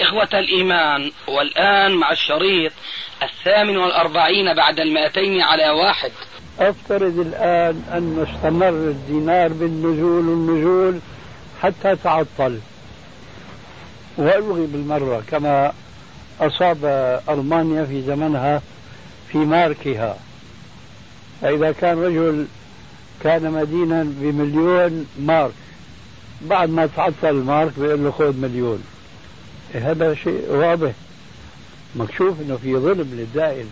إخوة الإيمان والآن مع الشريط الثامن والأربعين بعد المائتين على واحد. أفترض الآن أن استمر الدينار بالنزول والنزول حتى تعطل. وألغي بالمرة كما أصاب ألمانيا في زمنها في ماركها. فإذا كان رجل كان مدينا بمليون مارك بعد ما تعطل المارك بيقول له خذ مليون. هذا شيء واضح. مكشوف إنه في ظلم للدائن.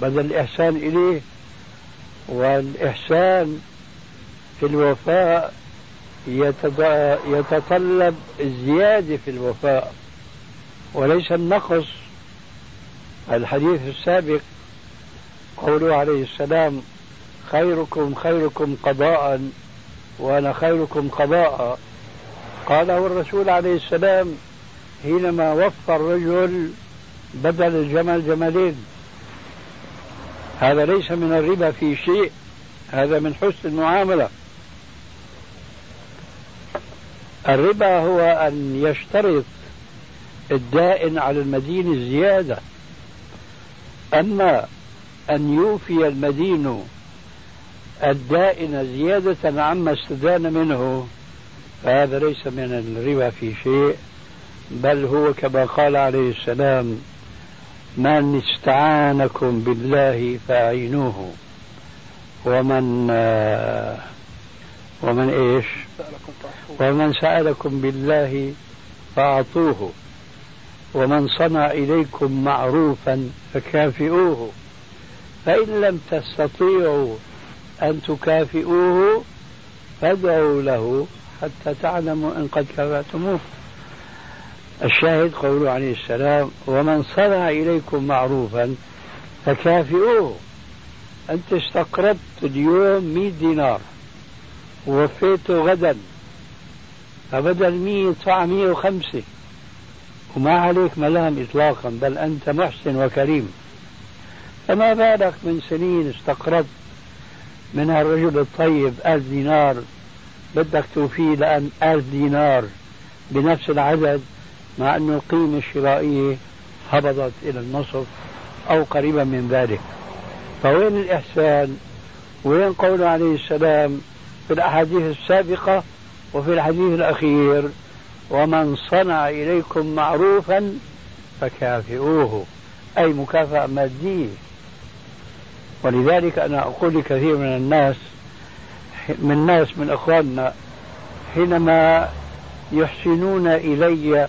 بدل الإحسان إليه والإحسان في الوفاء يتطلب الزيادة في الوفاء. وليس النقص. الحديث السابق قوله عليه السلام خيركم خيركم قضاء وأنا خيركم قضاء. قاله الرسول عليه السلام حينما وفى الرجل بدل الجمل جملين. هذا ليس من الربا في شيء هذا من حسن المعاملة. الربا هو أن يشترط الدائن على المدين الزيادة. أما أن يوفي المدين الدائن زيادة عما استدان منه فهذا ليس من الربا في شيء. بل هو كما قال عليه السلام من استعانكم بالله فأعينوه. ومن ومن إيش؟ ومن سألكم بالله فأعطوه. ومن صنع إليكم معروفا فكافئوه. فإن لم تستطيعوا أن تكافئوه فادعوا له حتى تعلموا إن قد كفأتموه الشاهد قوله عليه السلام ومن صنع إليكم معروفا فكافئوه. أنت استقرضت اليوم 100 دينار ووفيته غدا فبدل 100 يدفع 105 وما عليك ملام إطلاقا بل أنت محسن وكريم. فما بالك من سنين استقرضت من الرجل الطيب ألف دينار بدك توفيه لأن ألف دينار بنفس العدد؟ مع أن القيمة الشرائية هبطت إلى النصف أو قريبا من ذلك. فوين الإحسان؟ وين قوله عليه السلام في الأحاديث السابقة وفي الحديث الأخير ومن صنع إليكم معروفا فكافئوه أي مكافأة مادية. ولذلك أنا أقول لكثير من الناس من الناس من أخواننا حينما يحسنون إلي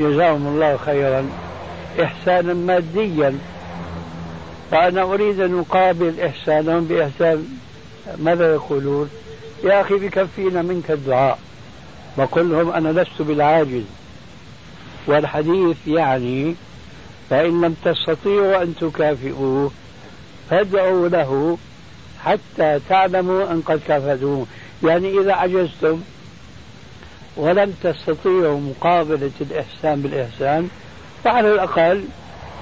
جزاهم الله خيرا إحسانا ماديا. فأنا أريد أن أقابل إحسانهم بإحسان ماذا يقولون؟ يا أخي بكفينا منك الدعاء. بقول لهم أنا لست بالعاجز. والحديث يعني فإن لم تستطيعوا أن تكافئوه فادعوا له حتى تعلموا أن قد كافأتوه يعني إذا عجزتم ولم تستطيعوا مقابلة الإحسان بالإحسان فعلى الأقل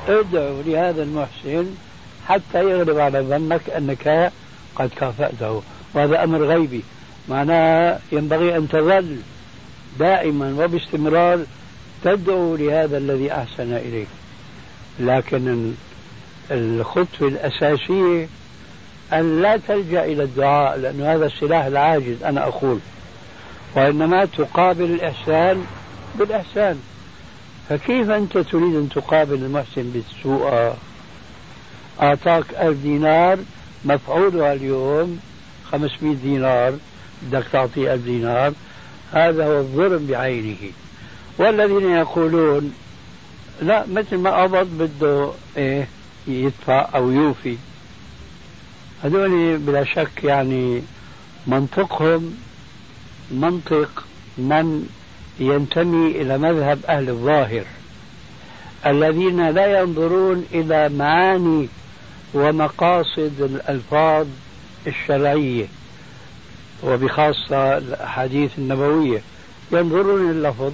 ادعوا لهذا المحسن حتى يغلب على ظنك أنك قد كافأته. وهذا أمر غيبي. معناه ينبغي أن تظل دائما وباستمرار تدعو لهذا الذي أحسن إليك. لكن الخطوة الأساسية أن لا تلجأ إلى الدعاء لأن هذا السلاح العاجز أنا أقول. وإنما تقابل الإحسان بالإحسان. فكيف أنت تريد أن تقابل المحسن بالسوء؟ أعطاك ألف دينار مفعولها اليوم 500 دينار بدك تعطيه ألف دينار. هذا هو الظلم بعينه. والذين يقولون لا مثل ما قبض بده إيه يدفع أو يوفي. هذول بلا شك يعني منطقهم منطق من ينتمي إلى مذهب أهل الظاهر الذين لا ينظرون إلى معاني ومقاصد الألفاظ الشرعية وبخاصة الأحاديث النبوية. ينظرون اللفظ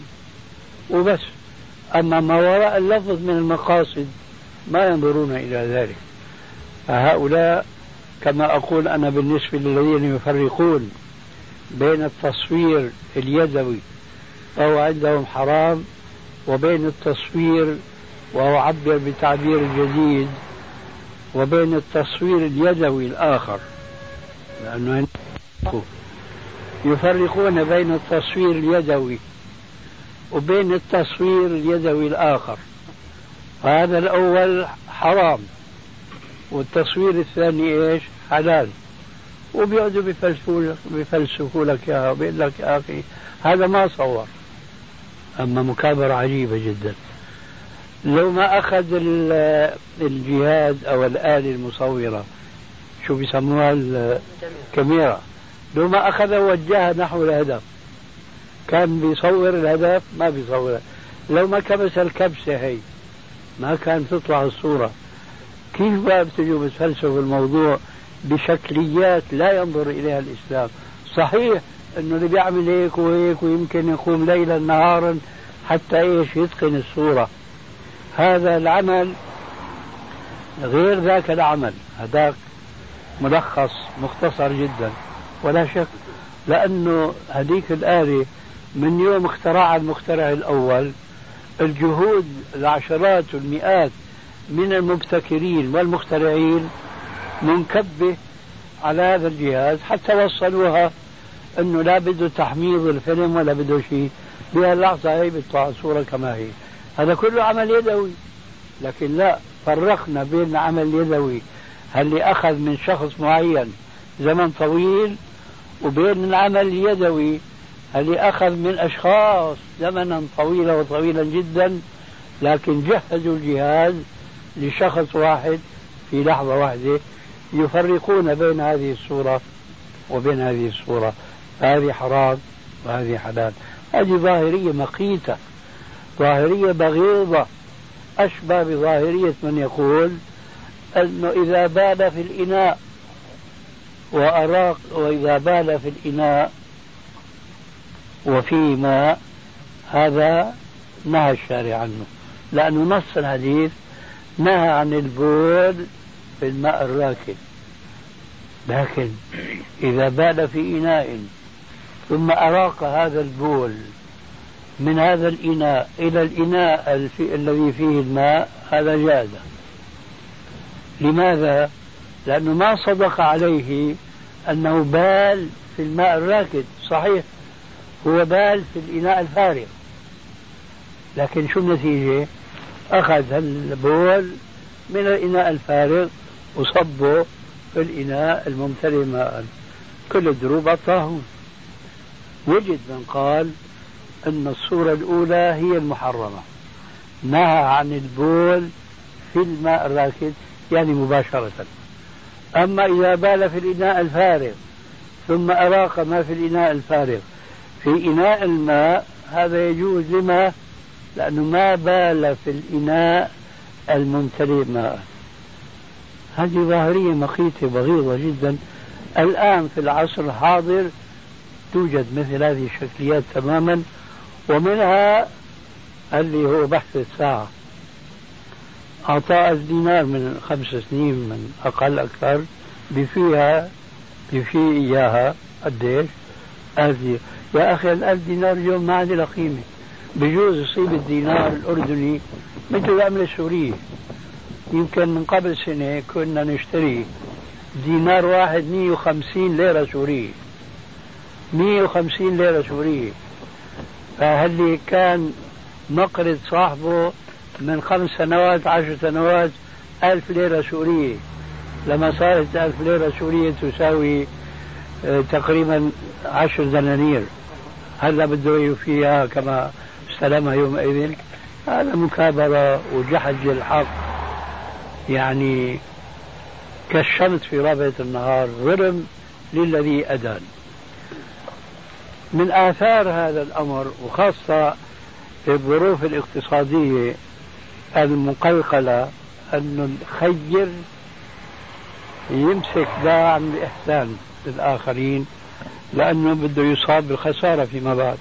وبس. أما ما وراء اللفظ من المقاصد ما ينظرون إلى ذلك. فهؤلاء كما أقول أنا بالنسبة للذين يفرقون. بين التصوير اليدوي فهو عندهم حرام وبين التصوير وأعبر بتعبير جديد وبين التصوير اليدوي الآخر. لأنه يفرقون بين التصوير اليدوي وبين التصوير اليدوي الآخر. هذا الأول حرام والتصوير الثاني إيش؟ حلال. وبيقعدوا بيفلسفوا بيفلسفوا لك اياها وبيقول لك يا أخي هذا ما صور. أما مكابرة عجيبة جدا. لو ما أخذ الجهاز أو الاله المصورة شو بيسموها الكاميرا لو ما اخذها ووجهها نحو الهدف كان بيصور الهدف ما بيصور لو ما كبس الكبسة هي ما كان تطلع الصورة. كيف بقى بتجوا بتفلسفوا الموضوع؟ بشكليات لا ينظر إليها الإسلام. صحيح إنه اللي بيعمل هيك وهيك ويمكن يقوم ليلا نهارا حتى إيش يتقن الصورة. هذا العمل غير ذاك العمل. هذاك ملخص مختصر جدا. ولا شك لأنه هذيك الآلة من يوم اخترعها المخترع الأول الجهود العشرات والمئات من المبتكرين والمخترعين منكبة على هذا الجهاز حتى وصلوها إنه لا بده تحميض الفيلم ولا بده شيء. بهاللحظة هي بتطلع الصورة كما هي. هذا كله عمل يدوي. لكن لا فرقنا بين العمل اليدوي اللي أخذ من شخص معين زمن طويل وبين العمل اليدوي اللي أخذ من أشخاص زمنا طويلا وطويلا جدا. لكن جهزوا الجهاز لشخص واحد في لحظة واحدة. يفرقون بين هذه الصورة وبين هذه الصورة هذه حرام وهذه حلال. هذه ظاهرية مقيتة ظاهرية بغيضة. أشبه بظاهرية من يقول أنه إذا بال في الإناء وأراق وإذا بال في الإناء وفي ماء هذا نهى الشارع عنه. لأنه نص الحديث نهى عن البول في الماء الراكد لكن إذا بال في إناء ثم أراق هذا البول من هذا الإناء إلى الإناء الذي فيه الماء هذا جاز لماذا؟ لأنه ما صدق عليه أنه بال في الماء الراكد صحيح هو بال في الإناء الفارغ لكن شو النتيجة؟ أخذ البول من الإناء الفارغ وصبه في الإناء الممتلئ ماء. كل الدروب الطاهون وجد من قال أن الصورة الأولى هي المحرمة. نهى عن البول في الماء الراكد يعني مباشرة. أما إذا بال في الإناء الفارغ ثم أراق ما في الإناء الفارغ. في إناء الماء هذا يجوز لما؟ لأنه ما بال في الإناء الممتلئ ماء هذه ظاهرية مقيتة بغيضة جدا. الآن في العصر الحاضر توجد مثل هذه الشكليات تماما ومنها اللي هو بحث الساعة. أعطاه دينار من خمس سنين من أقل أكثر. بفيها بفي إياها قديش؟ دينار يا أخي الألف دينار اليوم ما عاد قيمة بجوز يصيب الدينار الأردني مثل العملة السورية يمكن من قبل سنة كنا نشتري دينار واحد 150 ليرة سورية 150 ليرة سورية فهل كان مقرض صاحبه من خمس سنوات عشر سنوات ألف ليرة سورية لما صارت ألف ليرة سورية تساوي آه، تقريبا عشر دنانير. هلا بده يوفيها كما استلمها يومئذ. هذا مكابرة وجحد الحق. يعني كالشمس في رابعة النهار ظلم للذي أدان من آثار هذا الأمر وخاصة في الظروف الاقتصادية المقلقلة أن نخير يمسك عن الإحسان للآخرين لأنه بده يصاب بالخسارة فيما بعد.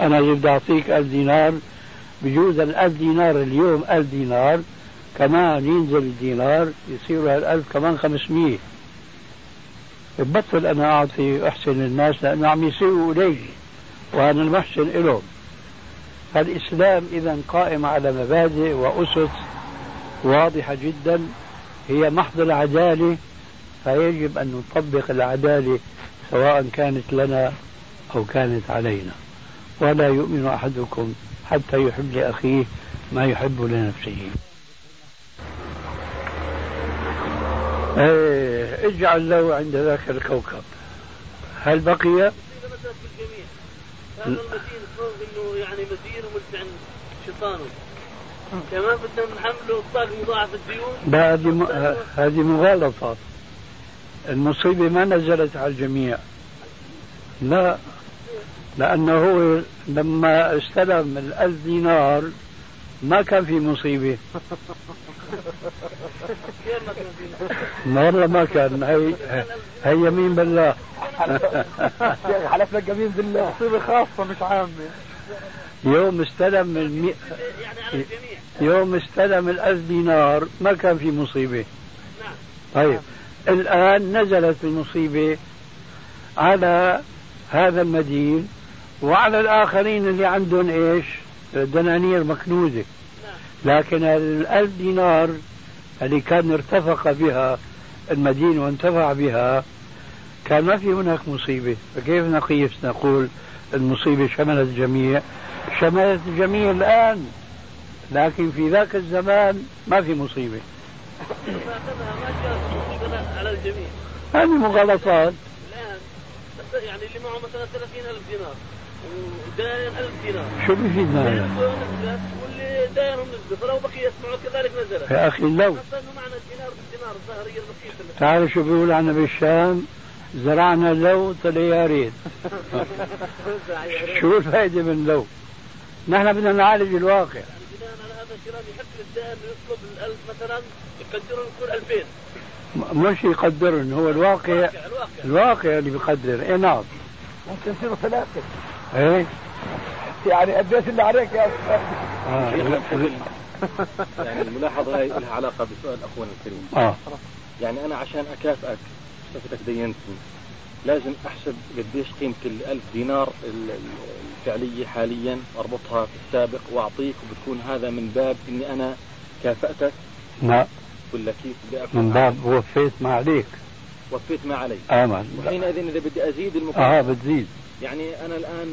أنا بدي أعطيك ألف دينار بجوز الألف دينار اليوم ألف دينار كمان ينزل الدينار يصير الألف كمان خمسمية. ببطل أنا أعطي أحسن الناس لأنه عم يسيئوا إلي وأنا المحسن إلهم. فالإسلام إذا قائم على مبادئ وأسس واضحة جدا هي محض العدالة فيجب أن نطبق العدالة سواء كانت لنا أو كانت علينا. ولا يؤمن أحدكم حتى يحب لأخيه ما يحب لنفسه. إيه اجعل له عند ذاك الكوكب. هل بقي؟ هذا فوق إنه يعني مدين وملتعن شيطانه. كمان بدنا نحمله الطاق مضاعف الديون. هذه هذه مغالطة. المصيبة ما نزلت على الجميع. لا. لأنه هو لما استلم الألف دينار ما كان في مصيبة. والله ما كان. هي هي يمين بالله. حلف لك يمين بالله. مصيبة خاصة مش عامة. يوم استلم المي... يوم استلم الألف دينار ما كان في مصيبة. طيب الآن نزلت المصيبة على هذا المدين. وعلى الآخرين اللي عندهم إيش؟ دنانير مكنوزة. لكن الألف دينار اللي كان ارتفق بها المدين وانتفع بها كان ما في هناك مصيبة. فكيف نقيس؟ نقول المصيبة شملت الجميع. شملت الجميع الآن. لكن في ذاك الزمان ما في مصيبة. على الجميع. هذه مغالطات. الآن يعني اللي معه مثلا 30000 دينار. وداين 1000 دينار. شو بفيد هذا؟ واللي داينهم نزلوا فلو بقي يسمعوا كذلك نزلت. يا أخي لو معنى الدينار بالدينار الظاهريه البسيطه تعرف شو بيقول عنا بالشام؟ زرعنا لو طلع يا ريت شو الفائده من لو؟ نحن بدنا نعالج الواقع. يعني بناء على هذا الكلام يحق للدائن يطلب الألف مثلا يقدرون يكون 2000 مش يقدرن هو الواقع الواقع, الواقع. اللي بيقدر. اي نعم. ممكن يصيروا ثلاثة. إيه؟ يعني اديت اللي عليك يا أستاذ آه. يعني الملاحظة هاي لها علاقة بسؤال أخونا الكريم. آه. يعني أنا عشان أكافئك صفتك دينتني. لازم أحسب قديش قيمة الألف دينار الفعلية حاليا وأربطها في السابق وأعطيك وبتكون هذا من باب إني أنا كافأتك؟ لا. ولا كيف بدي من باب وفيت ما عليك. وفيت ما علي آمن. وحينئذ إذا بدي أزيد المقابل آه بتزيد. يعني أنا الآن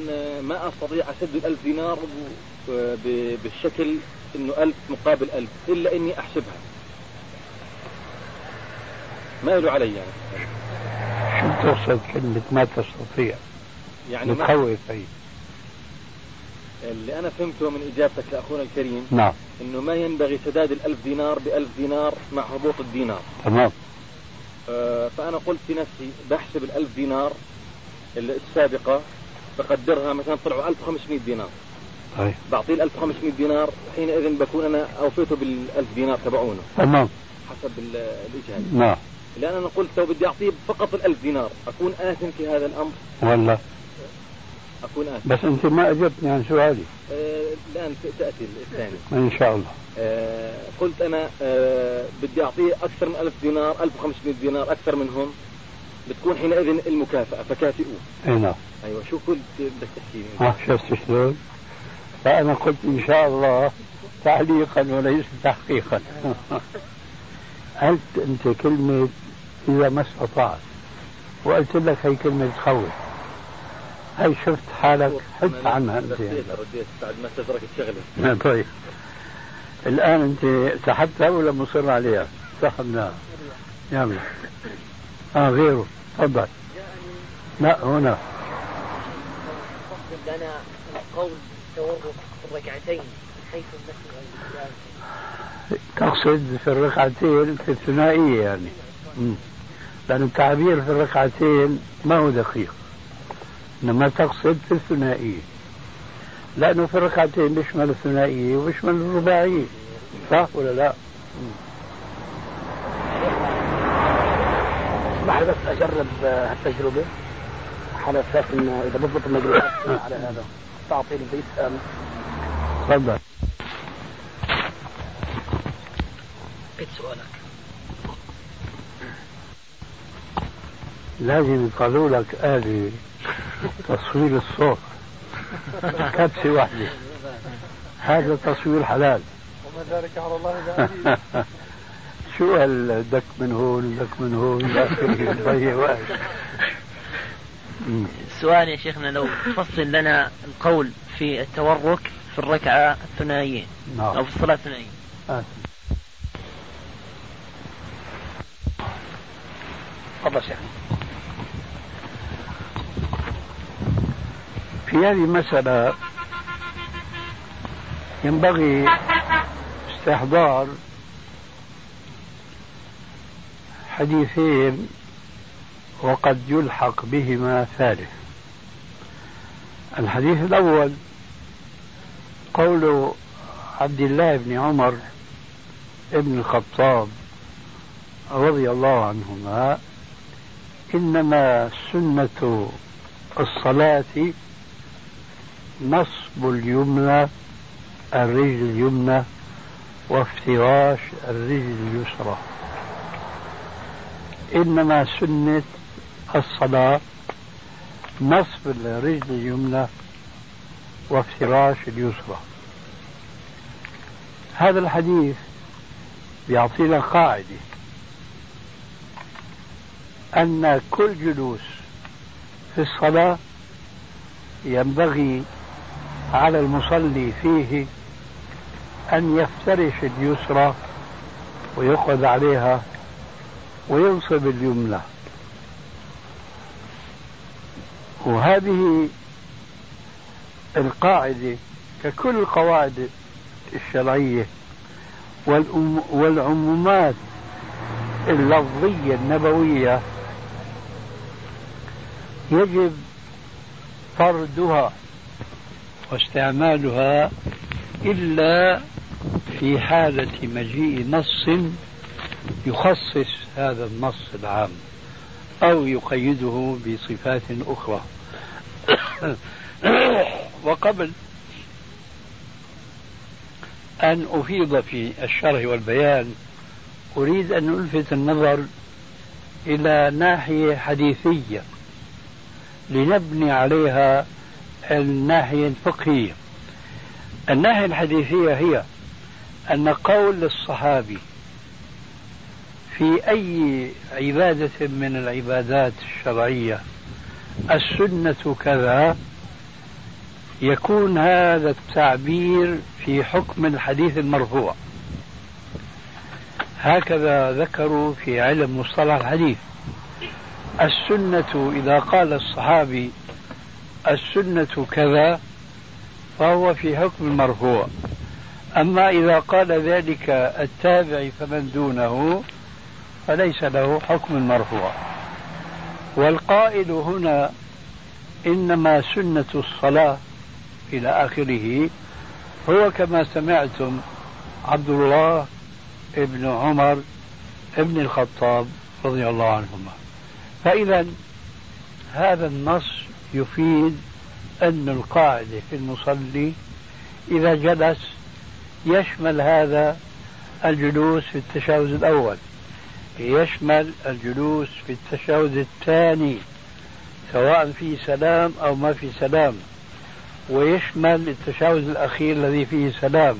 ما أستطيع أسد الألف دينار بالشكل إنه ألف مقابل ألف إلا إني أحسبها. ما يلو علي يعني. شو تقصد كلمة ما تستطيع؟ يعني متخوف هي اللي أنا فهمته من إجابتك لأخونا الكريم نعم. إنه ما ينبغي سداد الألف دينار بألف دينار مع هبوط الدينار. تمام. آه فأنا قلت في نفسي بحسب الألف دينار السابقة بقدرها مثلا طلعوا 1500 دينار. طيب بعطيه ال 1500 دينار حينئذ بكون أنا أوفيته بال 1000 دينار تبعونه. تمام. حسب الإجهاد. نعم. لأن أنا قلت لو بدي أعطيه فقط ال 1000 دينار أكون آثم في هذا الأمر؟ ولا؟ أكون آثم. بس أنت ما اجبتني عن سؤالي. آه الآن تأتي الثاني. إن شاء الله. آه قلت أنا آه بدي أعطيه أكثر من 1000 دينار 1500 دينار أكثر منهم. بتكون حينئذ المكافأة فكافئوه. أي نعم. أيوه شو قلت بدك تحكي آه شفت شلون؟ فأنا قلت إن شاء الله تعليقا وليس تحقيقا. قلت أنت كلمة إذا ما استطعت وقلت لك هي كلمة تخوف هي شفت حالك؟ حدت عنها أنت يعني. رديت بعد ما استدركت شغلة طيب. الآن أنت سحبتها ولا مصر عليها؟ سحبناها. يلا. آه غيره. تفضل. لا هنا. لنا القول التورط في الركعتين حيث النفي تقصد في الركعتين في الثنائية يعني. مم. لأن التعبير في الركعتين ما هو دقيق. إنما تقصد في الثنائية. لأنه في الركعتين بيشمل الثنائية وبيشمل الرباعية. صح ولا لا؟ مم. لي بس أجرب هالتجربة؟ على أساس انه إذا بضبط المجلس على هذا تعطي اللي يسال تفضل. إيش سؤالك؟ لازم يقالوا لك آلة تصوير الصوت. كبسة واحدة. هذا تصوير حلال. وما ذلك على الله بعزيز. شو هالدك من هون دك من هون مم. سؤال يا شيخنا لو تفصل لنا القول في التورك في الركعة الثنائية أو نعم في الصلاة الثنائية. آه. تفضل شيخ في هذه المسألة ينبغي استحضار حديثين وقد يلحق بهما ثالث. الحديث الأول قول عبد الله بن عمر ابن الخطاب رضي الله عنهما إنما سنة الصلاة نصب اليمنى الرجل اليمنى وافتراش الرجل اليسرى. إنما سنة الصلاة نصب الرجل اليمنى وافتراش اليسرى. هذا الحديث بيعطينا قاعدة أن كل جلوس في الصلاة ينبغي على المصلي فيه أن يفترش اليسرى ويقعد عليها وينصب اليمنى. وهذه القاعدة ككل القواعد الشرعية والعمومات اللفظية النبوية يجب طردها واستعمالها إلا في حالة مجيء نص يخصص هذا النص العام أو يقيده بصفات أخرى. وقبل أن أفيض في الشرح والبيان أريد أن ألفت النظر إلى ناحية حديثية لنبني عليها الناحية الفقهية. الناحية الحديثية هي أن قول الصحابي في أي عبادة من العبادات الشرعية السنة كذا يكون هذا التعبير في حكم الحديث المرفوع. هكذا ذكروا في علم مصطلح الحديث. السنة إذا قال الصحابي السنة كذا فهو في حكم المرفوع أما إذا قال ذلك التابع فمن دونه فليس له حكم المرفوع والقائل هنا إنما سنة الصلاة إلى آخره. هو كما سمعتم عبد الله ابن عمر ابن الخطاب رضي الله عنهما. فإذا هذا النص يفيد أن القاعدة في المصلي إذا جلس يشمل هذا الجلوس في التشهد الأول. يشمل الجلوس في التشهد الثاني سواء في سلام أو ما في سلام. ويشمل التشهد الأخير الذي فيه سلام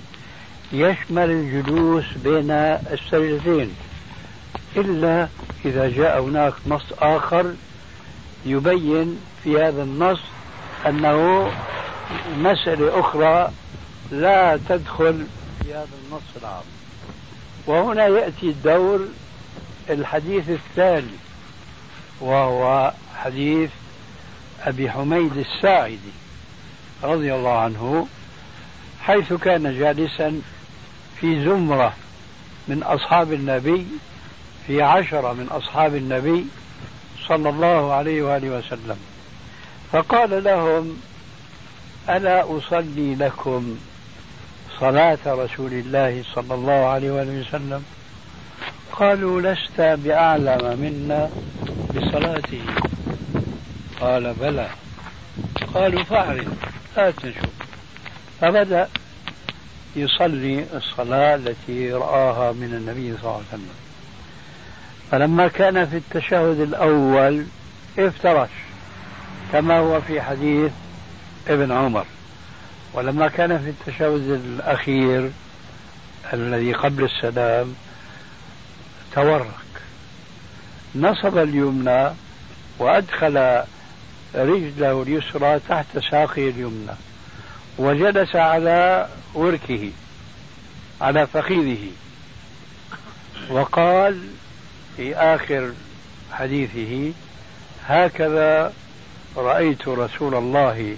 يشمل الجلوس بين السجدتين. إلا إذا جاء هناك نص آخر يبين في هذا النص أنه مسألة أخرى لا تدخل في هذا النص العام. وهنا يأتي دور الحديث الثاني وهو حديث أبي حميد الساعدي رضي الله عنه حيث كان جالسا في زمرة من أصحاب النبي في عشرة من أصحاب النبي صلى الله عليه وآله وسلم. فقال لهم ألا أصلي لكم صلاة رسول الله صلى الله عليه وآله وسلم؟ قالوا لست بأعلم منا بصلاته. قال بلى. قالوا فاعرض هات نشوف فبدأ يصلي الصلاة التي رآها من النبي صلى الله عليه وسلم. فلما كان في التشهد الأول افترش كما هو في حديث ابن عمر. ولما كان في التشهد الأخير الذي قبل السلام تورك. نصب اليمنى وأدخل رجله اليسرى تحت ساقه اليمنى وجلس على وركه على فخذه. وقال في آخر حديثه هكذا رأيت رسول الله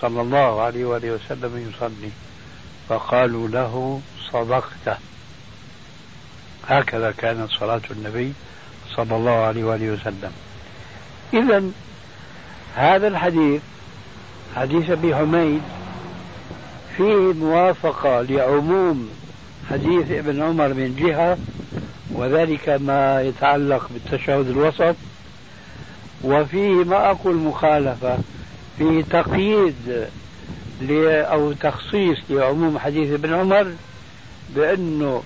صلى الله عليه وآله وسلم يصلي. فقالوا له صدقت هكذا كانت صلاة النبي صلى الله عليه وآله وسلم. إذا هذا الحديث حديث أبي حميد فيه موافقة لعموم حديث ابن عمر من جهة وذلك ما يتعلق بالتشهد الوسط وفيه ما أقول مخالفة فيه تقييد أو تخصيص لعموم حديث ابن عمر بأنه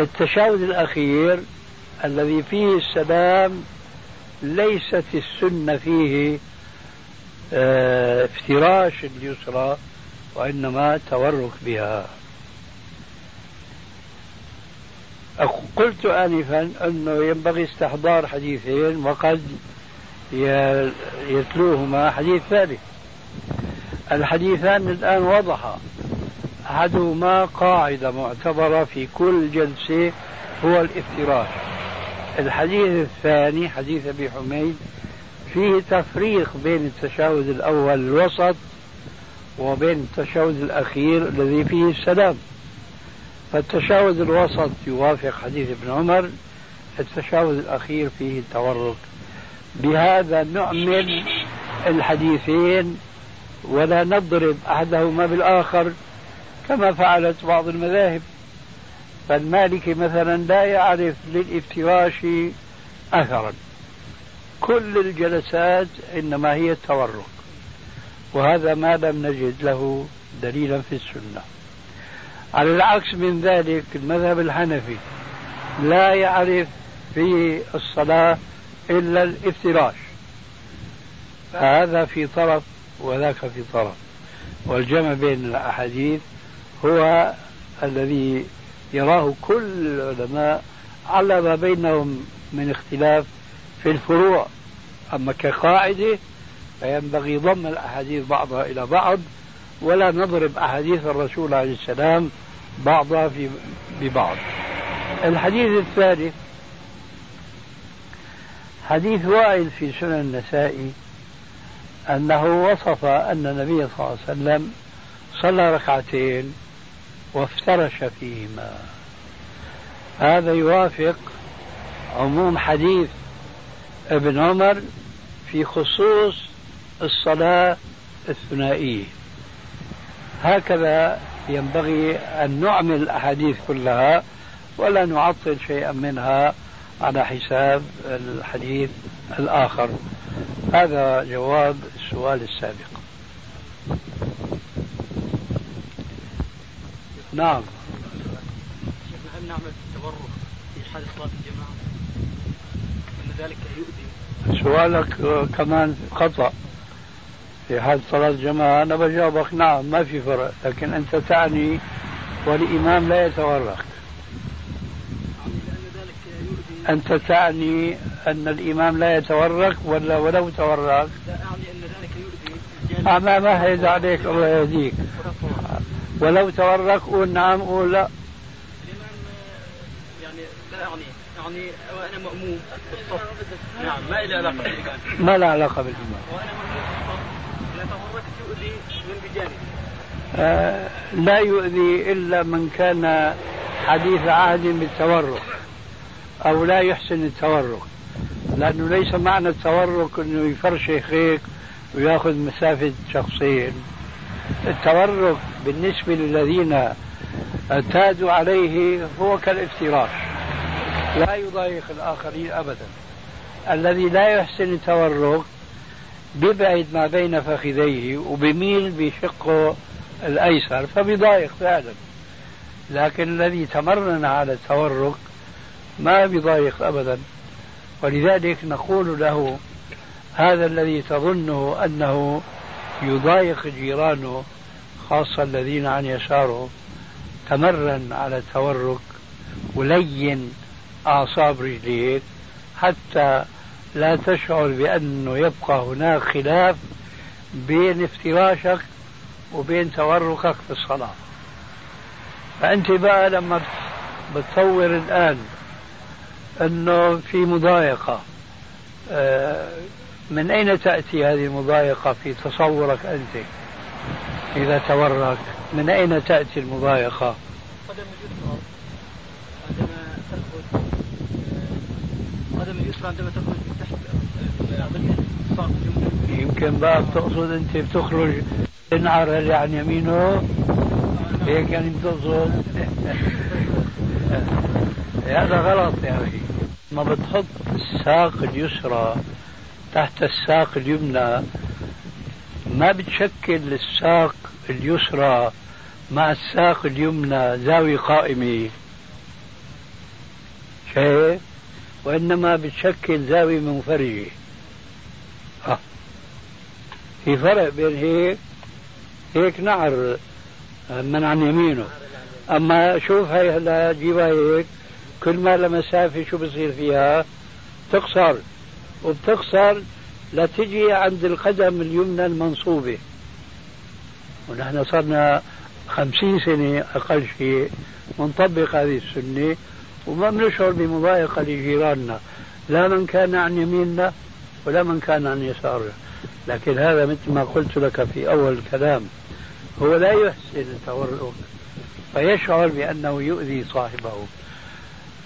التشهد الأخير الذي فيه السلام ليست السنة فيه آه افتراش اليسرى وإنما تورك بها. قلت آنفا أنه ينبغي استحضار حديثين وقد يتلوهما حديث ثالث. الحديثان الآن وضحا. أحدهما قاعدة معتبرة في كل جلسة هو الافتراش. الحديث الثاني حديث أبي حميد فيه تفريق بين التشهد الأول الوسط وبين التشهد الأخير الذي فيه السلام. فالتشهد الوسط يوافق حديث ابن عمر التشهد الأخير فيه التورك بهذا نعمل الحديثين ولا نضرب أحدهما بالآخر. كما فعلت بعض المذاهب. فالمالكي مثلا لا يعرف للإفتراش أثرا. كل الجلسات إنما هي التورك وهذا ما لم نجد له دليلا في السنة. على العكس من ذلك المذهب الحنفي لا يعرف في الصلاة إلا الإفتراش. فهذا في طرف وذاك في طرف. والجمع بين الأحاديث هو الذي يراه كل العلماء على ما بينهم من اختلاف في الفروع. أما كقاعدة فينبغي ضم الأحاديث بعضها إلى بعض ولا نضرب أحاديث الرسول عليه السلام بعضها في ببعض. الحديث الثالث حديث وائل في سنن النسائي أنه وصف أن النبي صلى الله عليه وسلم صلى ركعتين وافترش فيهما. هذا يوافق عموم حديث ابن عمر في خصوص الصلاة الثنائية. هكذا ينبغي أن نعمل الأحاديث كلها ولا نعطل شيئا منها على حساب الحديث الآخر. هذا جواب السؤال السابق. نعم. هل نعمل التبرك في حال صلاة الجماعة؟ أن ذلك يؤذي. سؤالك كمان خطأ. في حال صلاة الجماعة أنا بجاوبك نعم ما في فرق لكن أنت تعني والإمام لا يتورك أنت تعني أن الإمام لا يتورك ولا ولو تورك؟ لا أعني أن ذلك يؤذي. ما مهد عليك الله يهديك. ولو تورك قول نعم قول لا. يعني لا يعني يعني وأنا مأموم. بالصف نعم ما له علاقة بالإمام ما له علاقة بالإمام وأنا مأموم بالصف إذا توركت يؤذي من بجانب آه لا يؤذي إلا من كان حديث عهد بالتورك أو لا يحسن التورك لأنه ليس معنى التورك أنه يفرشخ هيك ويأخذ مسافة شخصين. التورك بالنسبة للذين اعتادوا عليه هو كالافتراش. لا يضايق الآخرين أبدا. الذي لا يحسن التورك بيبعد ما بين فخذيه وبميل بشقه الأيسر فبيضايق فعلا. لكن الذي تمرن على التورك ما بيضايق أبدا. ولذلك نقول له هذا الذي تظنه أنه يضايق جيرانه خاصة الذين عن يساره تمرن على التورك ولين أعصاب رجليك حتى لا تشعر بأنه يبقى هناك خلاف بين افتراشك وبين توركك في الصلاة. فأنت بقى لما بتصور الآن أنه في مضايقة آه، من أين تأتي هذه المضايقة في تصورك أنت؟ إذا تورك من أين تأتي المضايقة؟ قدم عندما تخرج قدم اليسرى عندما تخرج من تحت يمكن بقى بتقصد أنت بتخرج تنعر اللي عن يمينه؟ هيك يعني بتقصد؟ هذا غلط يا أخي. ما بتحط الساق اليسرى تحت الساق اليمنى. ما بتشكل الساق اليسرى مع الساق اليمنى زاوية قائمة. شايف؟ وإنما بتشكل زاوية منفرجة. آه. في فرق بين هيك هيك نعر من عن يمينه. أما شوف هاي هلا جيبها هيك. كل ما لمسافة شو بصير فيها؟ تقصر. وبتقصر لتجي عند القدم اليمنى المنصوبة ونحن صرنا خمسين سنة أقل شيء ونطبق هذه السنة وما بنشعر بمضايقة لجيراننا. لا من كان عن يميننا ولا من كان عن يسارنا. لكن هذا مثل ما قلت لك في أول الكلام هو لا يحسن التورك فيشعر بأنه يؤذي صاحبه.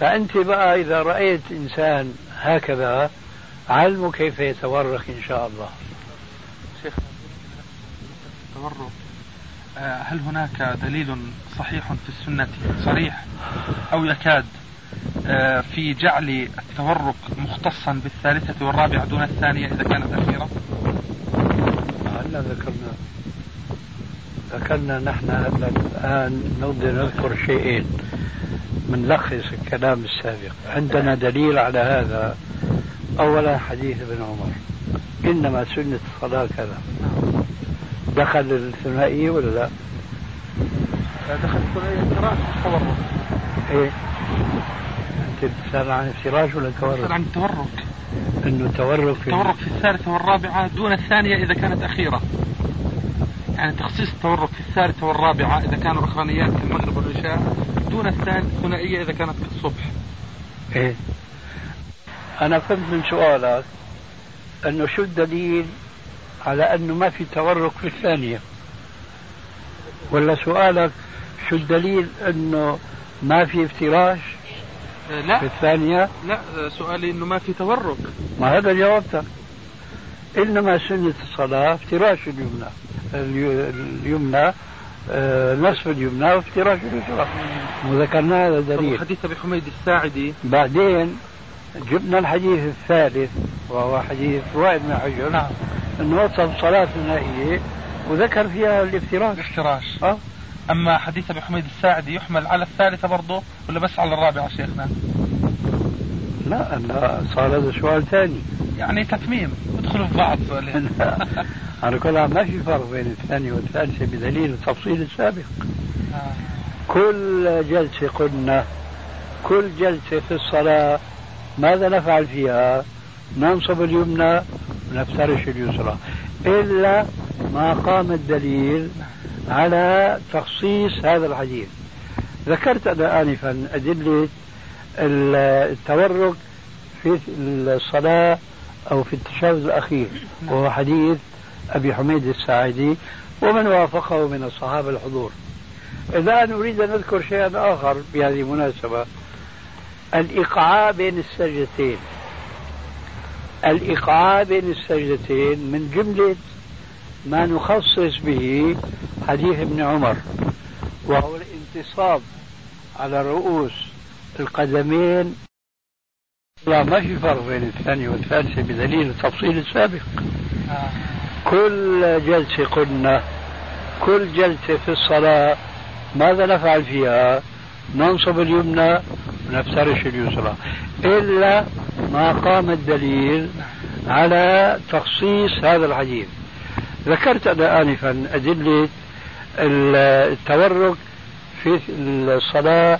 فأنت بقى إذا رأيت إنسان هكذا علمه كيف يتورك إن شاء الله. شيخ التورك آه، هل هناك دليل صحيح في السنة؟ صريح أو يكاد؟ آه، في جعل التورك مختصا بالثالثة والرابعة دون الثانية إذا كانت أخيرة؟ هلا ذكرنا ذكرنا نحن الآن نقدر نذكر شيئين بنلخص الكلام السابق. عندنا دليل على هذا. أولا حديث ابن عمر. إنما سنة الصلاة كذا. دخل الثنائية ولا لا؟ دخل الثنائية الفراش التورك إيه. أنت بتسأل عن الفراش ولا التورك؟ بتسأل عن التورك إنه تورك التورك في الثالثة والرابعة دون الثانية إذا كانت أخيرة. يعني تخصيص التورك في الثالثة والرابعة إذا كانوا أخرانيات في المغرب والعشاء دون الثنائية إذا كانت في الصبح. إيه. أنا فهمت من سؤالك أنه شو الدليل على أنه ما في تورك في الثانية؟ ولا سؤالك شو الدليل أنه ما في افتراش لا. في الثانية؟ لا سؤالي أنه ما في تورك ما هذا جاوبتك إنما سنة الصلاة افتراش اليمنى. اليمنى آه، نصف اليمنى وافتراش اليسرى وذكرنا هذا دليل. حديث أبي حميد الساعدي؟ بعدين جبنا الحديث الثالث وهو حديث وائل بن حجر. نعم. إنه وصف صلاة ثنائية وذكر فيها الافتراش. الافتراش. أه؟ أما حديث أبي حميد الساعدي يحمل على الثالثة برضه ولا بس على الرابعة شيخنا؟ لا لا صار هذا سؤال ثاني. يعني تتميم. ادخلوا في بعض. سؤالين على كل ما في فرق بين الثانية والثالثة بدليل التفصيل السابق. آه. كل جلسة قلنا كل جلسة في الصلاة ماذا نفعل فيها؟ ننصب اليمنى ونفترش اليسرى. إلا ما قام الدليل على تخصيص هذا الحديث. ذكرت أنا آنفا أدلة التورك في الصلاة أو في التشهد الأخير وهو حديث أبي حميد الساعدي ومن وافقه من الصحابة الحضور. الآن أريد أن أذكر شيئا آخر بهذه المناسبة الإيقاع بين السجدتين. الإيقاع بين السجدتين من جملة ما نخصص به حديث ابن عمر وهو الانتصاب على رؤوس القدمين. لا ما في فرق بين الثانية والثالثة بدليل التفصيل السابق. كل جلسة قلنا كل جلسة في الصلاة ماذا نفعل فيها؟ ننصب اليمنى ونفترش اليسرى. إلا ما قام الدليل على تخصيص هذا الحديث. ذكرت أنا آنفا أدلة التورك في الصلاة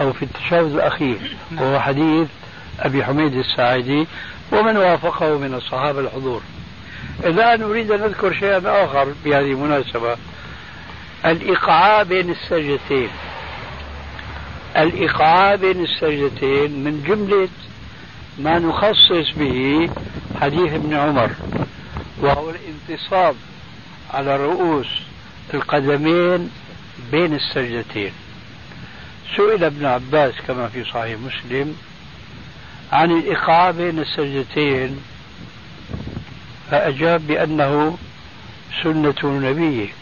أو في التشهد الأخير وهو حديث أبي حميد الساعدي ومن وافقه من الصحابة الحضور. الآن أريد أن أذكر شيئا آخر بهذه المناسبة. الإيقاع بين السجدتين. الإيقاع بين السجدتين من جملة ما نخصص به حديث ابن عمر وهو الانتصاب على رؤوس القدمين بين السجدتين. سئل ابن عباس كما في صحيح مسلم عن الإيقاع بين السجدتين فأجاب بأنه سنة نبيك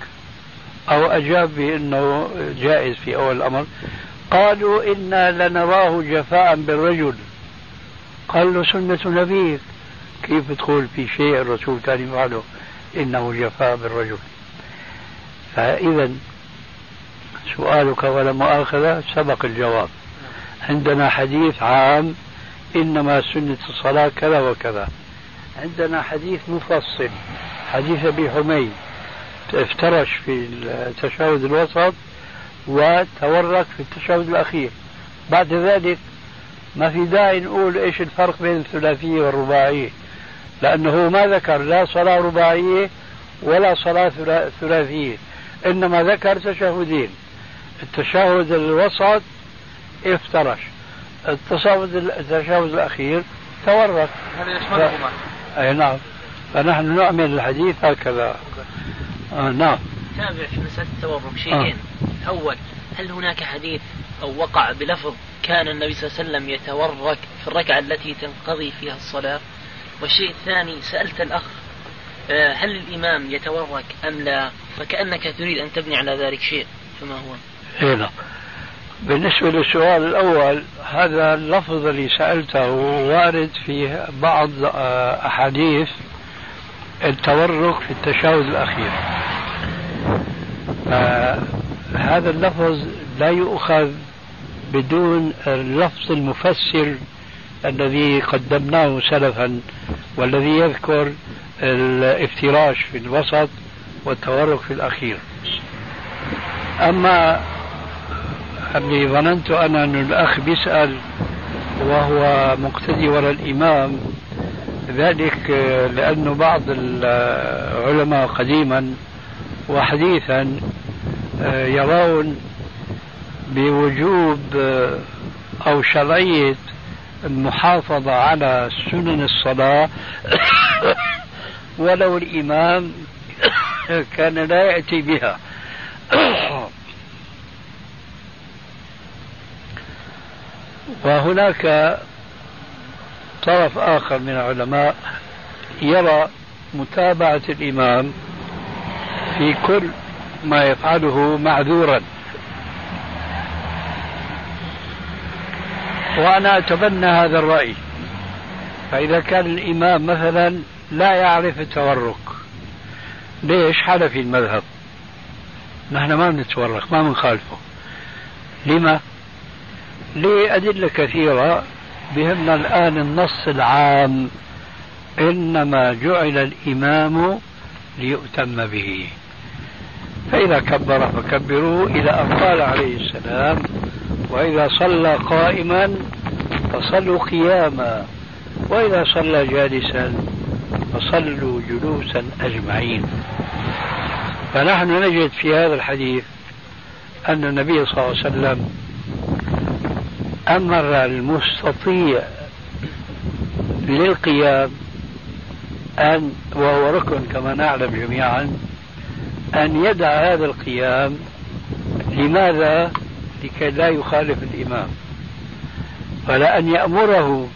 أو أجاب بأنه جائز في أول الأمر. قالوا إنا لنراه جفاء بالرجل. قال له سنة نبيك. كيف تقول في شيء الرسول كان يفعله إنه جفاء بالرجل؟ فإذا سؤالك ولا مؤاخذة سبق الجواب. عندنا حديث عام إنما سنة الصلاة كذا وكذا. عندنا حديث مفصل حديث أبي حميد. افترش في التشهد الوسط وتورك في التشهد الأخير. بعد ذلك ما في داعي نقول إيش الفرق بين الثلاثية والرباعية لأنه ما ذكر لا صلاة رباعية ولا صلاة ثلاثية. إنما ذكر تشهدين. التشهد الوسط افترش. التشهد التشهد الأخير تورك هذا يشملهما أي نعم. فنحن نعمل الحديث هكذا. آه نعم. تابع في مسألة التورك شيئين. آه. أول هل هناك حديث أو وقع بلفظ كان النبي صلى الله عليه وسلم يتورك في الركعة التي تنقضي فيها الصلاة؟ والشيء الثاني سألت الأخ آه، هل الإمام يتورك أم لا؟ فكأنك تريد أن تبني على ذلك شيء فما هو؟ هنا نعم. بالنسبة للسؤال الأول هذا اللفظ اللي سألته وارد في بعض آه، أحاديث التورك في التشهد الأخير. هذا اللفظ لا يؤخذ بدون اللفظ المفسر الذي قدمناه سلفا والذي يذكر الافتراش في الوسط والتورك في الأخير. أما اللي ظننت أنا أن الأخ بيسأل وهو مقتدي وراء الإمام ذلك لأن بعض العلماء قديما وحديثا يرون بوجوب أو شرعية المحافظة على سنن الصلاة. ولو الإمام كان لا يأتي بها. وهناك طرف آخر من العلماء يرى متابعة الإمام في كل ما يفعله معذورا. وأنا أتبنى هذا الرأي. فإذا كان الإمام مثلا لا يعرف التورك ليش؟ حنفي المذهب. نحن ما بنتورك ما بنخالفه. لما؟ لأدلة كثيرة بهمنا الآن النص العام إنما جعل الإمام ليؤتم به. فإذا كبر فكبروا أن قال عليه السلام وإذا صلى قائما فصلوا قياما وإذا صلى جالسا فصلوا جلوسا أجمعين. فنحن نجد في هذا الحديث أن النبي صلى الله عليه وسلم أمر المستطيع للقيام أن وهو ركن كما نعلم جميعا أن يدع هذا القيام. لماذا؟ لكي لا يخالف الإمام. ولا أن يأمره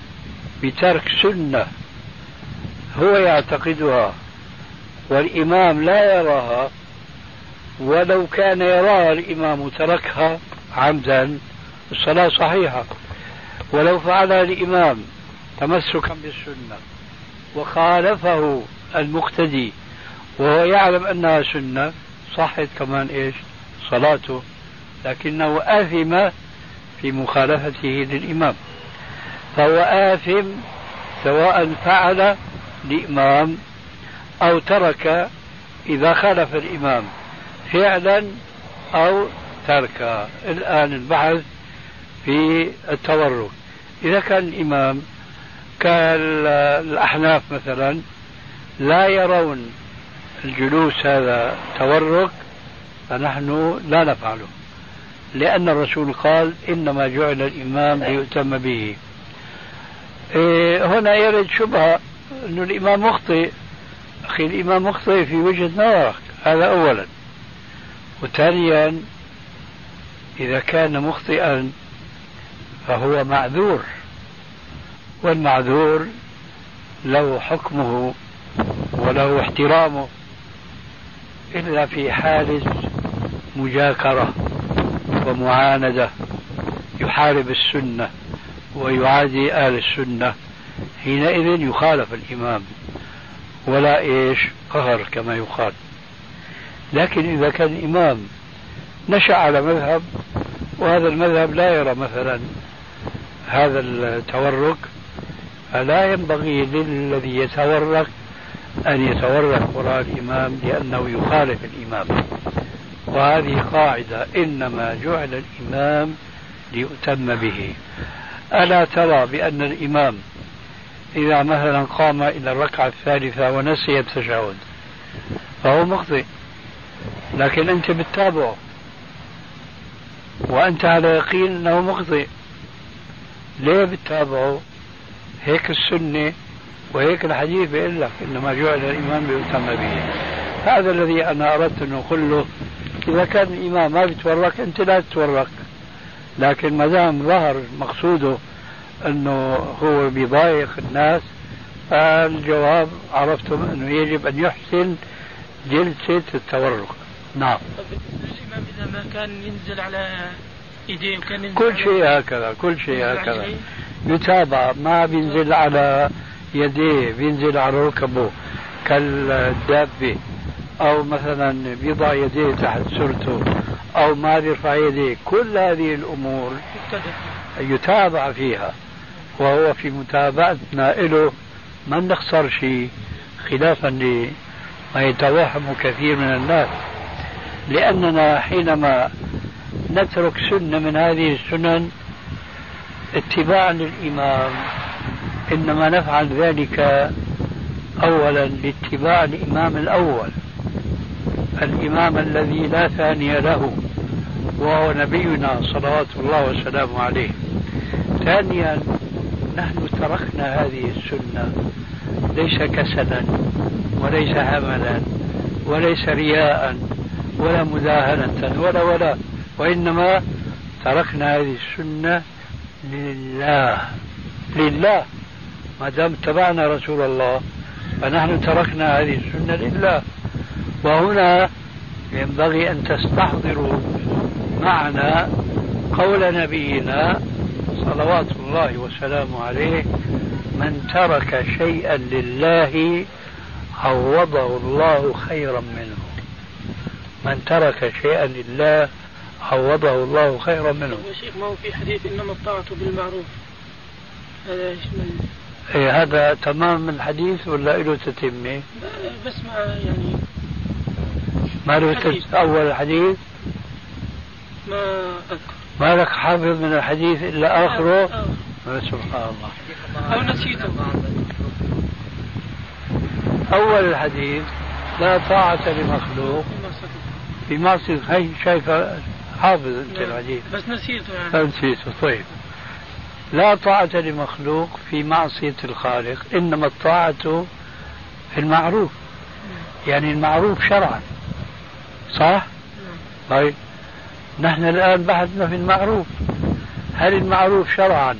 بترك سنة هو يعتقدها والإمام لا يراها. ولو كان يراها الإمام تركها عمدا الصلاة صحيحة. ولو فعلها الإمام تمسكا بالسنة وخالفه المقتدي وهو يعلم أنها سنة صحت كمان إيش؟ صلاته. لكنه آثم في مخالفته للإمام. فهو آثم سواء فعل لإمام أو ترك إذا خالف الإمام فعلا أو تركا الآن البحث في التورك إذا كان الإمام كالأحناف مثلا لا يرون الجلوس هذا تورك فنحن لا نفعله. لأن الرسول قال إنما جعل الإمام ليؤتم به. إيه هنا يرد شبهة أن الإمام مخطئ. أخي الإمام مخطئ في وجهة نظرك. هذا أولا. وثانيا إذا كان مخطئا فهو معذور. والمعذور له حكمه وله احترامه. إلا في حال مجاكرة ومعاندة يحارب السنة ويعادي أهل السنة. حينئذ يخالف الإمام ولا إيش قهر كما يقال. لكن إذا كان الإمام نشأ على مذهب وهذا المذهب لا يرى مثلا هذا التورك فلا ينبغي للذي يتورك أن يتورك وراء الإمام لأنه يخالف الإمام. وهذه قاعدة إنما جعل الإمام ليؤتم به. ألا ترى بأن الإمام إذا مثلا قام إلى الركعة الثالثة ونسي التشهد فهو مخطئ. لكن أنت بتتابعه وأنت على يقين أنه مخطئ. ليه بتتابعه هيك السنة وهيك الحديث بيقول لك إنما جعل الإمام ليؤتم به. هذا الذي أنا أردت أن أقول له إذا كان الإمام ما بيتورك أنت لا تتورك. لكن ما دام ظهر مقصوده أنه هو بيضايق الناس فالجواب عرفتم أنه يجب أن يحسن جلسة التورك. نعم. الإمام إذا ما كان ينزل على يديه وكان ينزل كل شيء هكذا كل شيء هكذا. يتابع ما بينزل على يديه بينزل على ركبه كالدابة أو مثلا بيضع يديه تحت سرته أو ما بيرفع يديه. كل هذه الأمور يتابع فيها وهو في متابعتنا له ما نخسر شيء خلافا لما يتوهم كثير من الناس. لأننا حينما نترك سنة من هذه السنن اتباعا للإمام إنما نفعل ذلك أولا لاتباع الإمام الأول. الإمام الذي لا ثاني له وهو نبينا صلوات الله وسلامه عليه. ثانيا نحن تركنا هذه السنة. ليس كسلا وليس هملا وليس رياء ولا مداهنة ولا ولا. وإنما تركنا هذه السنة لله. لله. ما دام اتبعنا رسول الله فنحن تركنا هذه السنة لله. وهنا ينبغي أن تستحضروا معنا قول نبينا صلوات الله وسلامه عليه من ترك شيئا لله عوضه الله خيرا منه. من ترك شيئا لله عوضه الله خيرا منه. يا شيخ ما هو في حديث إنما الطاعة بالمعروف؟ هذا يشمل إيه هذا تمام الحديث ولا له تتمة؟ بس ما يعني ما له أول الحديث؟ ما أذكر ما لك حافظ من الحديث إلا آخره؟ آه. آه. سبحان الله أو نسيته أول الحديث لا طاعة لمخلوق في معصية هي شايفة حافظ أنت. الحديث بس نسيته يعني نسيته طيب لا طاعة لمخلوق في معصية الخالق إنما الطاعة في المعروف يعني المعروف شرعا صح؟ طيب نحن الآن بحثنا في المعروف هل المعروف شرعا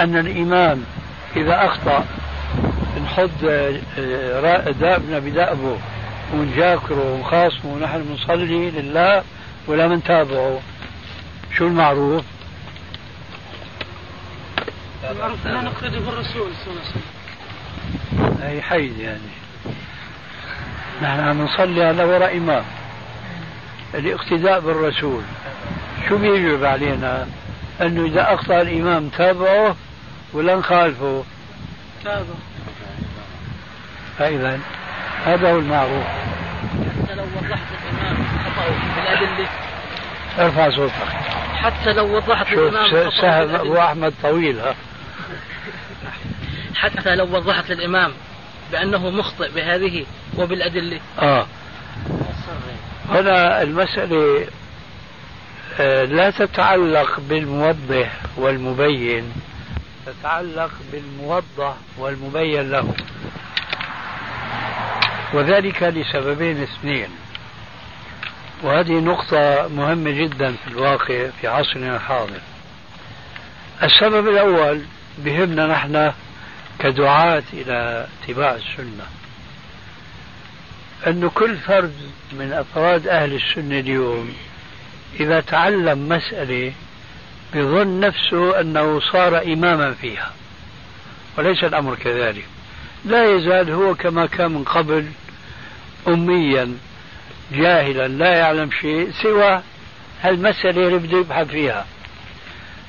أن الإمام إذا أخطأ نحط آه، دابنا بدأبه ونجاكره ونخاصمه ونحن بنصلي لله ولا منتابعه شو المعروف؟ لا نقتدي بالرسول صلى الله عليه وسلم. أي حيز يعني. نحن نصلي على وراء إمام. الاقتداء بالرسول. شو بيجب علينا؟ أنه إذا أخطأ الإمام تابعه ولا نخالفه؟ تابعه فإذا هذا هو المعروف. حتى لو وضحت الإمام خطأه بالأدلة ارفع صوتك. حتى لو وضحت سهم أبو بالأدلة أحمد طويل ها. حتى لو وضحت للإمام بأنه مخطئ بهذه وبالأدلة. آه. هنا المسألة آه، لا تتعلق بالموضح والمبين تتعلق بالموضح والمبين له. وذلك لسببين اثنين. وهذه نقطة مهمة جدا في الواقع في عصرنا الحاضر. السبب الأول بهمنا نحن كدعاة إلى اتباع السنة. أنه كل فرد من أفراد أهل السنة اليوم إذا تعلم مسألة بظن نفسه أنه صار إماما فيها وليس الأمر كذلك. لا يزال هو كما كان من قبل أميا جاهلا لا يعلم شيء سوى هالمسألة اللي بده يبحث فيها.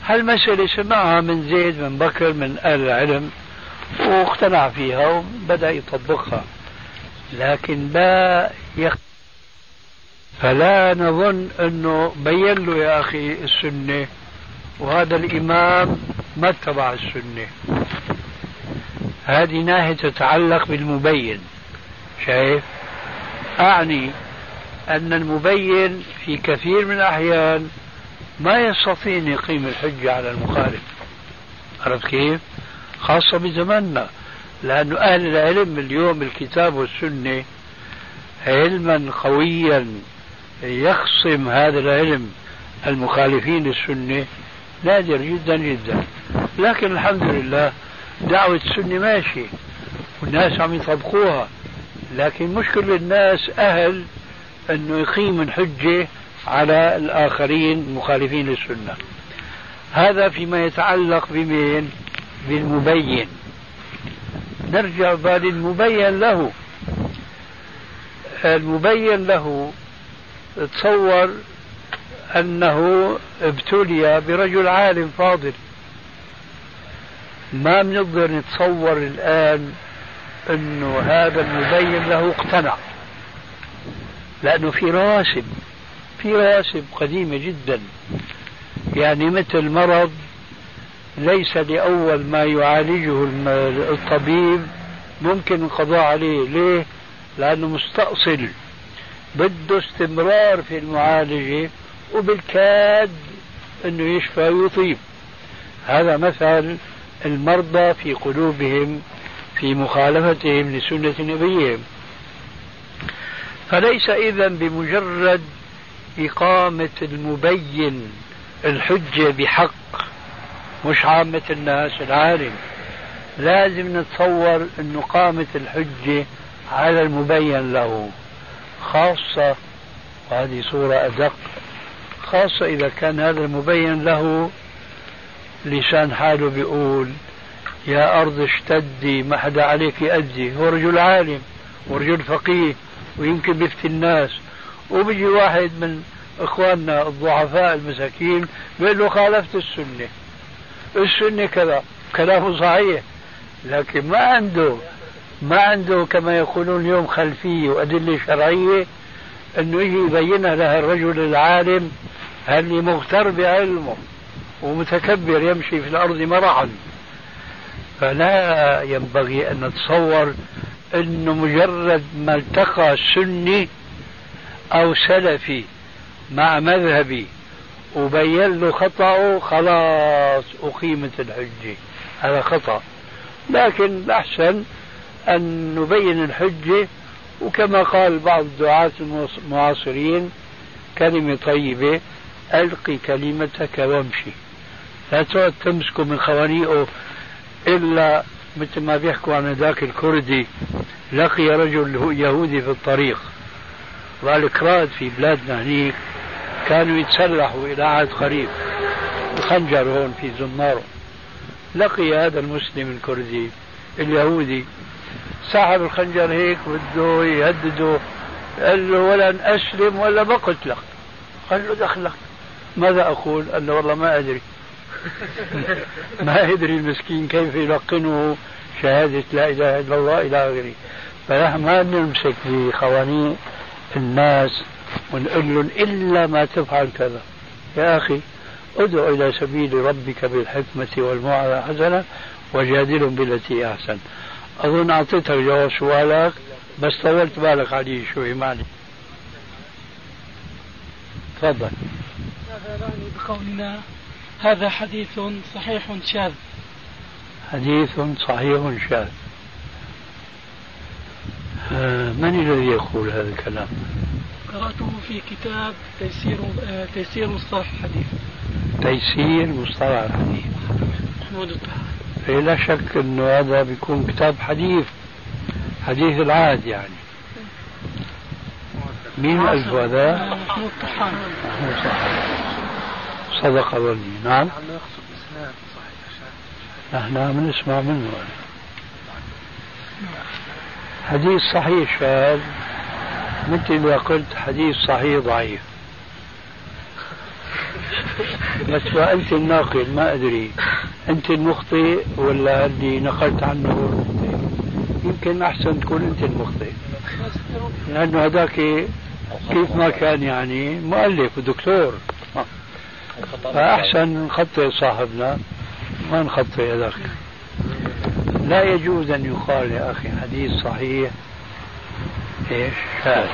هالمسألة سمعها من زيد من بكر من أهل العلم؟ واقتنع فيها وبدأ يطبقها. لكن لا يخ... فلا نظن أنه بين له يا أخي السنة وهذا الإمام ما اتبع السنة. هذه ناحية تتعلق بالمبين شايف؟ أعني أن المبين في كثير من الأحيان ما يستطيع أن يقيم الحجة على المخالف. عرفت كيف؟ خاصة بزماننا لأن أهل العلم اليوم الكتاب والسنة علما قويا يخصم هذا العلم المخالفين للسنة نادر جدا جدا. لكن الحمد لله دعوة السنة ماشية والناس عم يطبقوها. لكن مش كل الناس أهل أنه يقيم الحجة على الآخرين المخالفين للسنة. هذا فيما يتعلق بمين؟ بالمبين. نرجع بعد المبين له. المبين له تصور أنه ابتلي برجل عالم فاضل. ما بنقدر نتصور الآن أنه هذا المبين له اقتنع. لأنه في رواسب في رواسب قديمة جدا. يعني مثل مرض ليس لأول ما يعالجه الطبيب ممكن القضاء عليه. ليه؟ لأنه مستأصل بده استمرار في المعالجة وبالكاد أنه يشفى ويطيب. هذا مثل المرضى في قلوبهم في مخالفتهم لسنة نبيهم. فليس إذا بمجرد إقامة المبين الحجة بحق مش عامة الناس العالم. لازم نتصور أنه قامت الحجة على المبين له. خاصة وهذه صورة أدق. خاصة إذا كان هذا المبين له لسان حاله بيقول يا أرض اشتدي ما حدا عليك يأذي. هو رجل عالم ورجل فقيه ويمكن بيفتي الناس. وبيجي واحد من إخواننا الضعفاء المساكين بيقول له خالفت السنة. السنة كذا. كلامه صحيح. لكن ما عنده ما عنده كما يقولون اليوم خلفية وأدلة شرعية إنه يجي يبينها له الرجل العالم اللي مغتر بعلمه ومتكبر يمشي في الأرض مرحا فلا ينبغي أن نتصور إنه مجرد ما التقى سني أو سلفي مع مذهبي وبين له خطأه خلاص أقيمت الحجة. هذا خطأ. لكن الأحسن أن نبين الحجة وكما قال بعض الدعاة المعاصرين كلمة طيبة ألقي كلمتك وامشي. لا تقعد تمسكه من خوانيقه إلا مثل ما بيحكوا عن ذاك الكردي. لقي رجل يهودي في الطريق والكراد في بلادنا هنيك كانوا يتسلحوا إلى عهد قريب. الخنجر هون في زماره لقي هذا المسلم الكردي اليهودي. سحب الخنجر هيك بده يهدده. قال له ولن أسلم ولا بقتلك قال له دخلك. ماذا أقول؟ قال له والله ما أدري. ما يدري المسكين كيف يلقنه. شهادة لا إله إلا الله إلى آخره. فنحن ما نمسك بقوانين الناس. ونقول لهم إلا ما تفعل كذا. يا أخي ادع إلى سبيل ربك بالحكمة والموعظة الحسنة وجادلهم بالتي أحسن. أظن أعطيتك جواب سؤالك بس طولت بالك عليه شوي معلش تفضل. بقولنا هذا حديث صحيح شاذ. حديث صحيح شاذ. آه، من الذي يقول هذا الكلام؟ قرأته في كتاب تيسير آه، تيسير مصطلح الحديث. تيسير مصطلح الحديث. محمود الطحان إيه، لا شك إنه هذا بيكون كتاب حديث حديث العهد يعني. مين ألف هذا؟ محمود طحان صدق ظني نعم. نحن عم نسمع منه. حديث صحيح شاذ. مثل ما قلت حديث صحيح ضعيف. بس وأنت الناقل ما أدري. أنت المخطئ ولا اللي نقلت عنه هو المخطئ. يمكن أحسن تكون أنت المخطئ. لأنه هذاك كيف ما كان يعني مؤلف ودكتور. فأحسن نخطئ صاحبنا. ما نخطئ هذاك. لا يجوز أن يقال يا أخي حديث صحيح إيش شاذ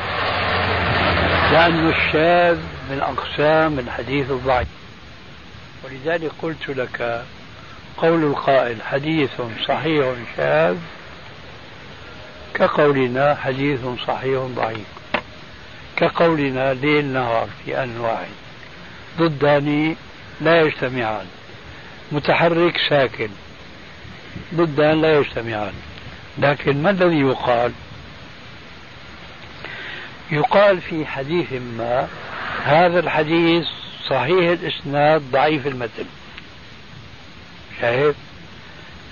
لأن الشاذ من أقسام الحديث الضعيف. ولذلك قلت لك قول القائل حديث صحيح شاذ كقولنا حديث صحيح ضعيف. كقولنا ليل نهار في آن واحد ضدان لا يجتمعان. متحرك ساكن ضدان لا يجتمعان. لكن ما الذي يقال؟ يقال في حديث ما هذا الحديث صحيح الإسناد ضعيف المتن. شايف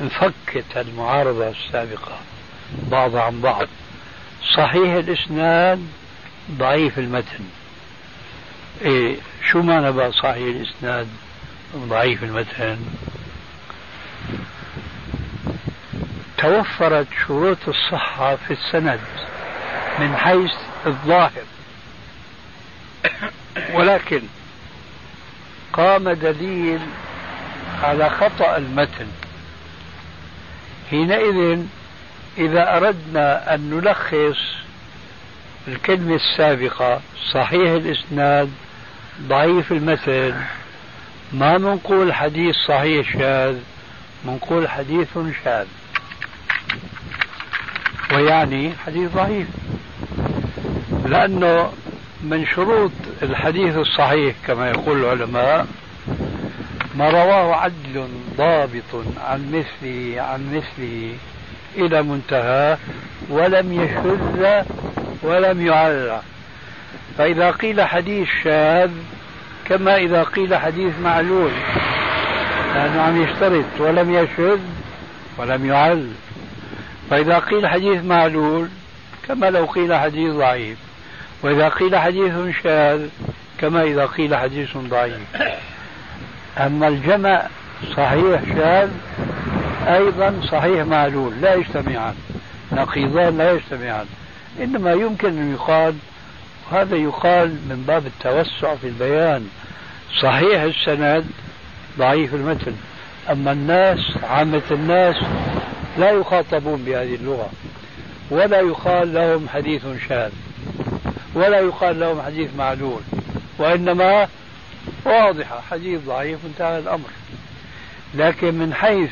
انفكت المعارضة السابقة بعض عن بعض. صحيح الإسناد ضعيف المتن. إيه شو معنى بقى صحيح الإسناد ضعيف المتن؟ توفرت شروط الصحة في السند من حيث الظاهر. ولكن قام دليل على خطأ المتن. حينئذ إذا أردنا أن نلخص الكلمة السابقة صحيح الإسناد ضعيف المثل ما منقول حديث صحيح شاذ منقول حديث شاذ. ويعني حديث ضعيف. لأنه من شروط الحديث الصحيح كما يقول العلماء ما رواه عدل ضابط عن مثله عن مثله إلى منتهى ولم يشذ ولم يعرى فإذا قيل حديث شاذ كما إذا قيل حديث معلول. لأنه عم يشترط ولم يشذ ولم يعل. فإذا قيل حديث معلول كما لو قيل حديث ضعيف. وإذا قيل حديث شاذ كما إذا قيل حديث ضعيف. أما الجمع صحيح شاذ أيضا صحيح معلول لا يجتمعان. نقيضان لا يجتمعان. إنما يمكن أن يقال وهذا يقال من باب التوسع في البيان. صحيح السند ضعيف المتن. أما الناس عامة الناس لا يخاطبون بهذه اللغة ولا يقال لهم حديث شاذ. ولا يقال لهم حديث معلول وإنما واضحة حديث ضعيف انتهى الأمر. لكن من حيث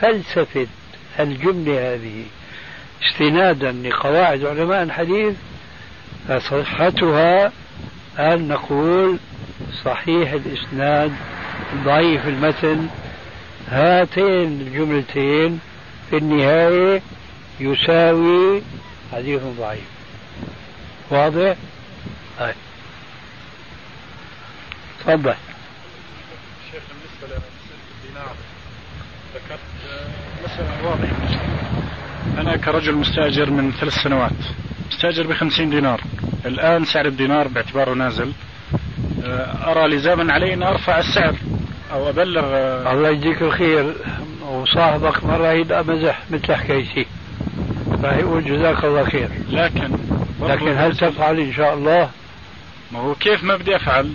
فلسفة الجملة هذه استنادا لقواعد علماء الحديث فصحتها أن نقول صحيح الإسناد ضعيف المتن هاتين الجملتين في النهاية يساوي حديث ضعيف. واضح؟ هاي تفضل. شيخ بالنسبة لمسألة الدينار ذكرت مسألة واضحة. أنا كرجل مستأجر من ثلاث سنوات. مستأجر بخمسين دينار. الآن سعر الدينار باعتباره نازل. آه، أرى لزاما علي أن أرفع السعر أو أبلغ آه، الله يجزيك الخير. وصاحبك مرة يبقى مزح مثل حكايتي يقول جزاك الله خير لكن لكن هل تفعل إن شاء الله؟ ما هو كيف ما بدي أفعل؟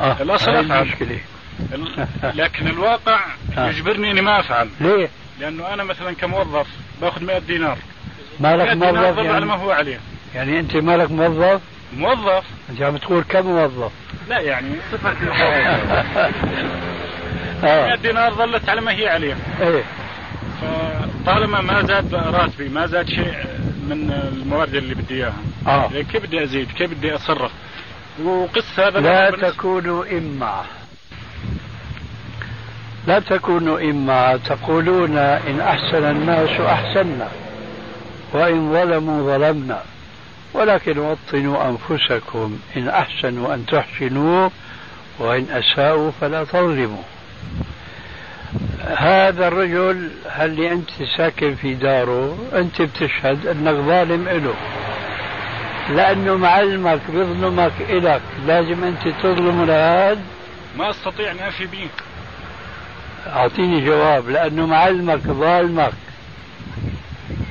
آه الأصل أفعل المشكلة لكن الواقع آه. يجبرني إني ما أفعل ليه؟ لأنه أنا مثلا كموظف باخذ 100 دينار مالك موظف يعني على ما هو عليه يعني أنت مالك موظف؟ موظف أنت عم تقول كم موظف؟ لا يعني صفر 100 دينار ظلت على ما هي عليه إيه فطالما ما زاد راتبي ما زاد شيء من الموارد اللي بدي إياها. آه. كيف بدي أزيد؟ كيف بدي أتصرف؟ وقص هذا لا تكونوا إما. لا تكونوا إما. تقولون إن أحسن الناس أحسنا وإن ظلموا ظلمنا. ولكن وطنوا أنفسكم. إن أحسنوا أن تحسنوا وإن أساءوا فلا تظلموا. هذا الرجل هل أنت ساكن في داره أنت بتشهد أنك ظالم له لأنه معلمك بيظلمك إلك. لازم أنت تظلم لهذا ما أستطيع أن أفي به أعطيني جواب لأنه معلمك ظالمك.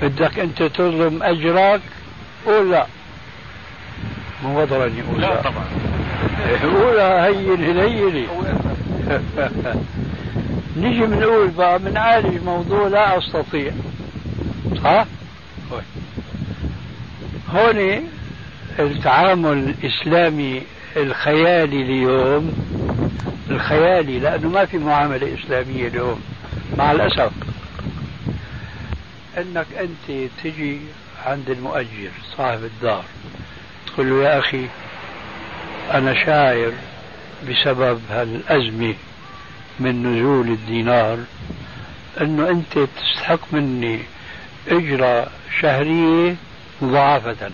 بدك أنت تظلم أجرك؟ قول لا. مو وضرني لا طبعا. قول هين هيني نجي بنقول بقى بنعالج موضوع لا أستطيع. صح؟ هون التعامل الإسلامي الخيالي اليوم الخيالي لأنه ما في معاملة إسلامية اليوم مع الأسف. أنك أنت تجي عند المؤجر صاحب الدار تقول له يا أخي أنا شاعر بسبب هالأزمة. من نزول الدينار أنه أنت تستحق مني أجرة شهرية مضاعفة.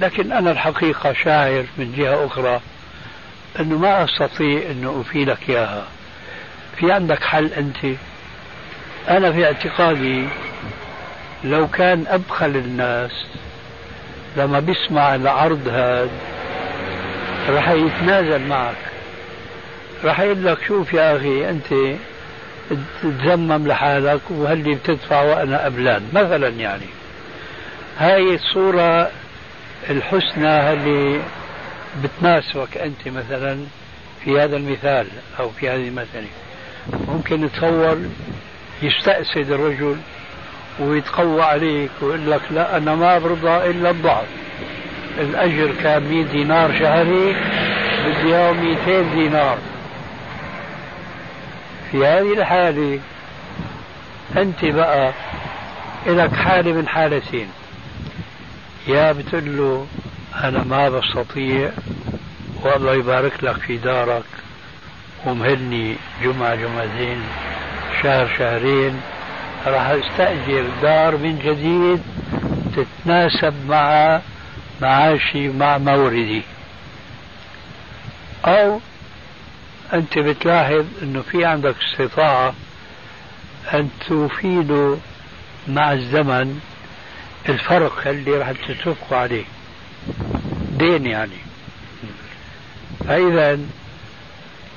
لكن أنا الحقيقة شاعر من جهة أخرى أنه ما أستطيع أنه أفيدك إياها. في عندك حل أنت؟ أنا في اعتقادي لو كان أبخل الناس لما بيسمع العرض هذا راح يتنازل معك. راح يقول لك شوف يا أخي أنت تزمم لحالك وهلي بتدفع وأنا أبلان مثلا يعني. هاي الصورة الحسنى اللي بتناسبك أنت مثلا في هذا المثال أو في هذه المثلة. ممكن نتصور يستأسد الرجل ويتقوى عليك ويقول لك لا أنا ما برضى إلا الضعف. الأجر كان 100 دينار شهري بدي إياه 200 دينار. في هذه الحالة أنت بقى لك حالة من حالتين يا بتقول له أنا ما بستطيع والله يبارك لك في دارك ومهلني جمعة جمعتين شهر شهرين. راح استأجر دار من جديد تتناسب مع معاشي مع موردي أو أنت بتلاحظ أنه في عندك استطاعة أن تفيده مع الزمن الفرق اللي راح تتفقوا عليه. دين يعني. فإذا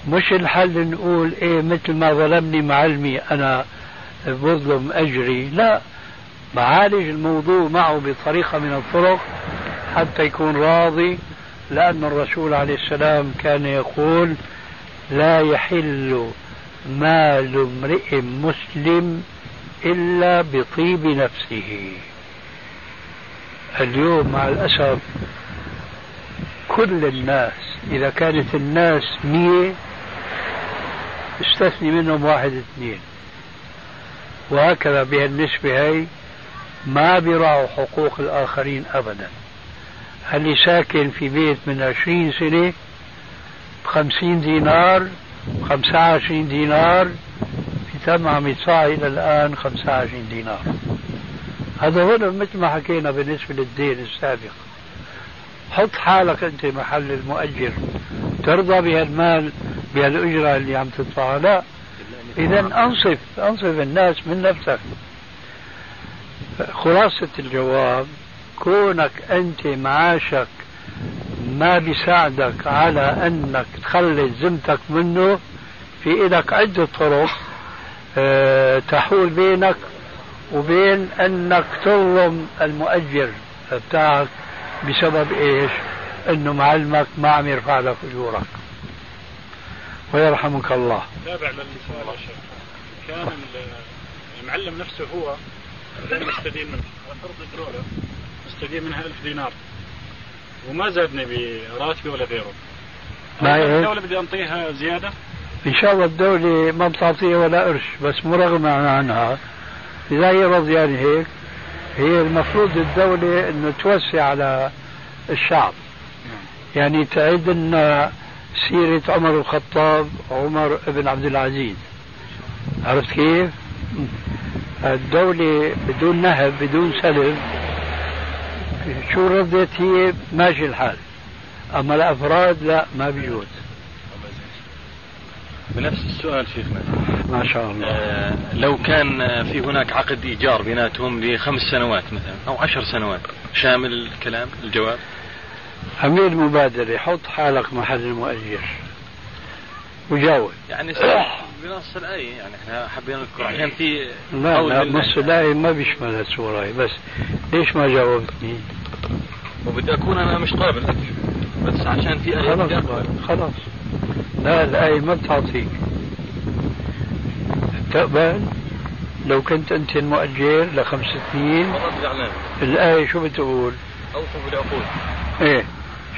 مش الحل نقول إيه مثل ما ظلمني معلمي أنا بظلم أجري لا. معالج الموضوع معه بطريقة من الطرق حتى يكون راضي لأن الرسول عليه السلام كان يقول لا يحل مال امرئ مسلم إلا بطيب نفسه. اليوم مع الأسف كل الناس إذا كانت الناس مية استثني منهم واحد اثنين. وهكذا بهالنسبة هي ما بيراعوا حقوق الآخرين أبدا. اللي ساكن في بيت من عشرين سنة بخمسين دينار خمسة وعشرين دينار. في تم عم يدفع إلى الآن خمسة وعشرين دينار. هذا هنا مثل ما حكينا بالنسبة للدين السابق. حط حالك أنت محل المؤجر. ترضى بهالمال بهالأجرة اللي عم تدفعها. لا. إذا أنصف أنصف الناس من نفسك. خلاصة الجواب كونك أنت معاشك ما بيساعدك على أنك تخلص ذمتك منه. في إلك عدة طرق أه تحول بينك وبين أنك تظلم المؤجر بتاعك بسبب إيش؟ أنه معلمك ما عم يرفع لك أجورك. ويرحمك الله. تابع للسؤال يا شيخ. كان المعلم نفسه هو مستدين منه. فرض الدولة مستدين منها ألف دينار. وما زادني براتبي ولا غيره. ما الدولة بدي أنطيها زيادة؟ إن شاء الله الدولة ما بتعطيها ولا قرش بس مرغمة عنها. إذا هي رضيانة هيك هي المفروض الدولة أنه توسع على الشعب. يعني تعد لنا سيرة عمر الخطاب عمر بن عبد العزيز. عرفت كيف؟ الدولة بدون نهب بدون سلب شو ردت هي؟ ماشي الحال. أما الأفراد لا ما بيجوز. بنفس السؤال شيخنا. ما شاء الله. آه لو كان في هناك عقد إيجار بيناتهم لخمس سنوات مثلا أو عشر سنوات شامل الكلام الجواب؟ أمير المبادرة حط حالك محل المؤجر وجاوب يعني بنص الآية يعني إحنا حبينا نذكر. عشان في لا لا نص الآية ما بيشمل السورة بس ليش ما جاوبتني؟ وبدي أكون أنا مش قابل بس عشان في آية خلاص خلاص. لا الآية ما بتعطيك. تقبل؟ لو كنت أنت المؤجر لخمس سنين الآية شو بتقول؟ أوفوا بالعقود. إيه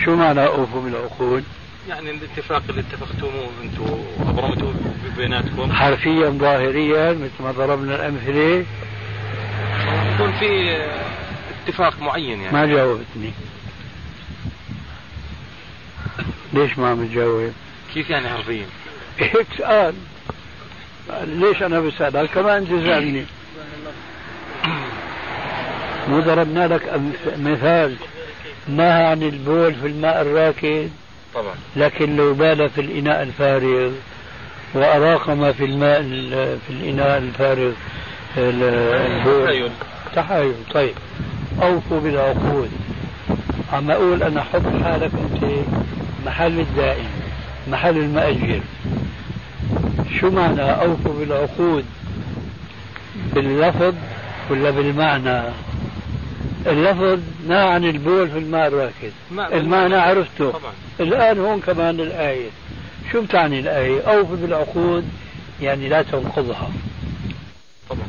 شو معنى أوفوا بالعقود؟ يعني الاتفاق اللي اتفقتموه أنتم ابرمتوا بيناتكم؟ حرفيا ظاهريا مثل ما ضربنا الأمثلة. يكون في اتفاق معين يعني. ما جاوبتني. ليش ما عم تجاوب؟ كيف يعني حرفيا؟ هيك سؤال. ليش أنا بسألك كمان انت سألني مو ضربنا لك مثال. نهى عن البول في الماء الراكد؟ طبعا. لكن لو بال في الإناء الفارغ وأراق ما في الماء في الإناء الفارغ البول. تحايل طيب. أوفوا بالعقود عم أقول أنا حط حالك أنت محل الدائن محل المأجر شو معنى أوفوا بالعقود باللفظ ولا بالمعنى؟ اللفظ نهى عن البول في الماء الراكد المعنى عرفته. طبعا. الآن هون كمان الآية. شو بتعني الآية؟ أوفي بالعقود يعني لا تنقضها. طبعا.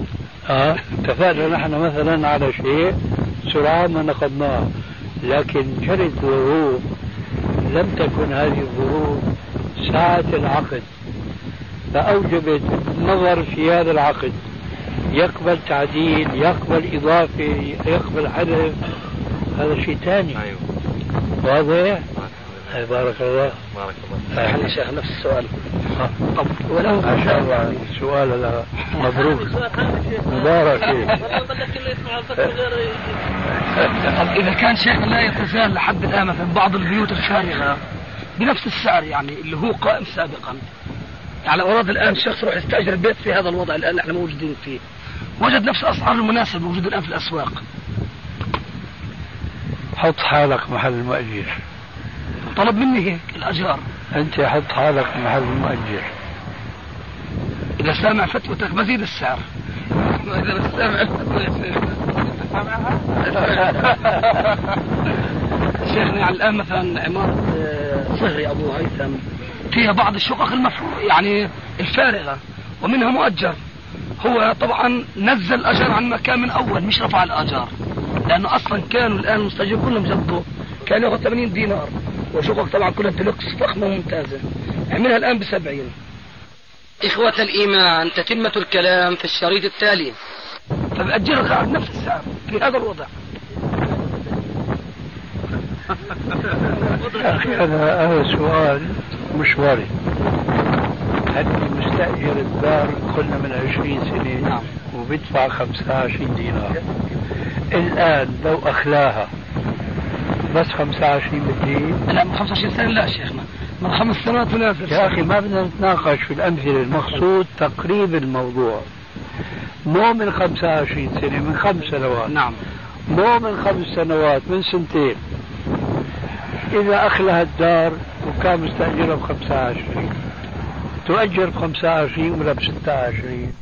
آه اتفقنا نحن مثلا على شيء سرعان ما نقضناه لكن جرت ظروف لم تكن هذه الظروف ساعة العقد. فأوجبت نظر في هذا العقد. يقبل تعديل يقبل إضافة يقبل حذف هذا شيء ثاني أيوه. واضح؟ بارك الله بارك الله. يعني شيخ نفس السؤال. طب ولو ما شاء الله سؤال مبروك مبارك طب إذا كان شيخ لا يتزال لحد الآن مثلا بعض البيوت الفارغه بنفس السعر يعني اللي هو قائم سابقا يعني اراد الآن شخص يروح يستأجر البيت في هذا الوضع الآن إحنا موجودين فيه. وجد نفس الأسعار المناسبه موجودة الآن في الأسواق. حط حالك محل المؤجر طلب مني هيك الأجار. أنت حط حالك محل المؤجر إذا سامع فتوتك بزيد السعر. اذا سامع شيخنا يعني الآن مثلا عمارة آه، صهري أبو هيثم. فيها بعض الشقق المفروض يعني الفارغة ومنها مؤجر. هو طبعا نزل الآجار عن مكان من أول مش رفع الآجار. لأنه أصلا كانوا الآن المستاجرين كلهم جنبه كان ياخذ 80 دينار. وشقق طبعا كلها ديلوكس فخمة وممتازه عملها الآن ب 70 إخوة الإيمان تتمة الكلام في الشريط التالي. فبأجرها نفس السعر في هذا الوضع. أنا هذا سؤال مشواري. هدي مستأجر الدار قلنا من عشرين سنة نعم. وبدفع خمسة عشرين دينار؟ الآن لو أخلاها بس 25 بالدين؟ لا من 25 سنة لا شيخنا. من خمس سنوات ولا يا أخي ما بدنا نتناقش في الأمثلة المقصود تقريب الموضوع. مو من 25 سنة من خمس سنوات. نعم. مو من خمس سنوات من سنتين. إذا أخلها الدار وكان مستأجرها بخمسة عشرين تؤجر بخمسة عشرين ولا بستة عشرين